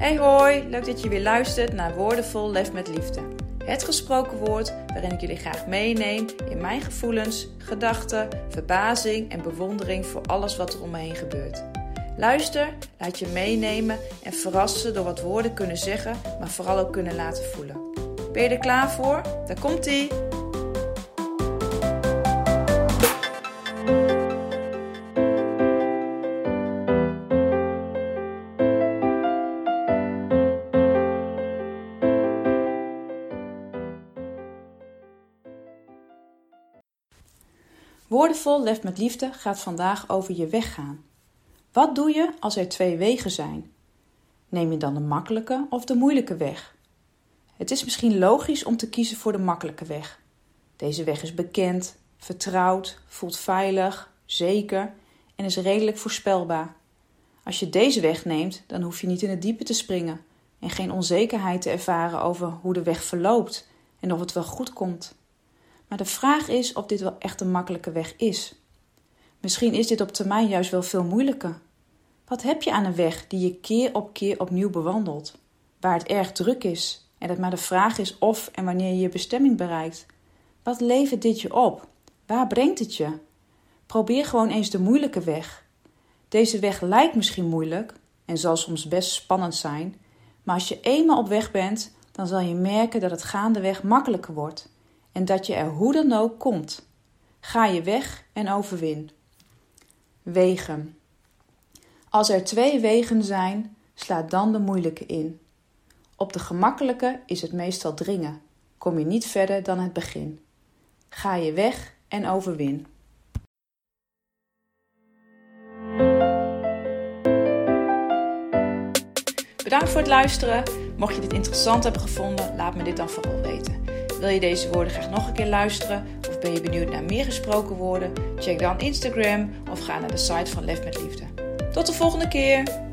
Hey hoi, leuk dat je weer luistert naar Woordenvol Lef met Liefde. Het gesproken woord waarin ik jullie graag meeneem in mijn gevoelens, gedachten, verbazing en bewondering voor alles wat er om me heen gebeurt. Luister, laat je meenemen en verrassen door wat woorden kunnen zeggen, maar vooral ook kunnen laten voelen. Ben je er klaar voor? Daar komt ie! Woordenvol Lef met Liefde gaat vandaag over je weggaan. Wat doe je als er twee wegen zijn? Neem je dan de makkelijke of de moeilijke weg? Het is misschien logisch om te kiezen voor de makkelijke weg. Deze weg is bekend, vertrouwd, voelt veilig, zeker en is redelijk voorspelbaar. Als je deze weg neemt, dan hoef je niet in het diepe te springen en geen onzekerheid te ervaren over hoe de weg verloopt en of het wel goed komt. Maar de vraag is of dit wel echt een makkelijke weg is. Misschien is dit op termijn juist wel veel moeilijker. Wat heb je aan een weg die je keer op keer opnieuw bewandelt, waar het erg druk is en het maar de vraag is of en wanneer je je bestemming bereikt? Wat levert dit je op? Waar brengt het je? Probeer gewoon eens de moeilijke weg. Deze weg lijkt misschien moeilijk en zal soms best spannend zijn, maar als je eenmaal op weg bent, dan zal je merken dat het gaandeweg makkelijker wordt en dat je er hoe dan ook komt. Ga je weg en overwin. Wegen. Als er twee wegen zijn, sla dan de moeilijke in. Op de gemakkelijke is het meestal dringen. Kom je niet verder dan het begin. Ga je weg en overwin. Bedankt voor het luisteren. Mocht je dit interessant hebben gevonden, laat me dit dan vooral weten. Wil je deze woorden graag nog een keer luisteren? Of ben je benieuwd naar meer gesproken woorden? Check dan Instagram of ga naar de site van Lef met Liefde. Tot de volgende keer!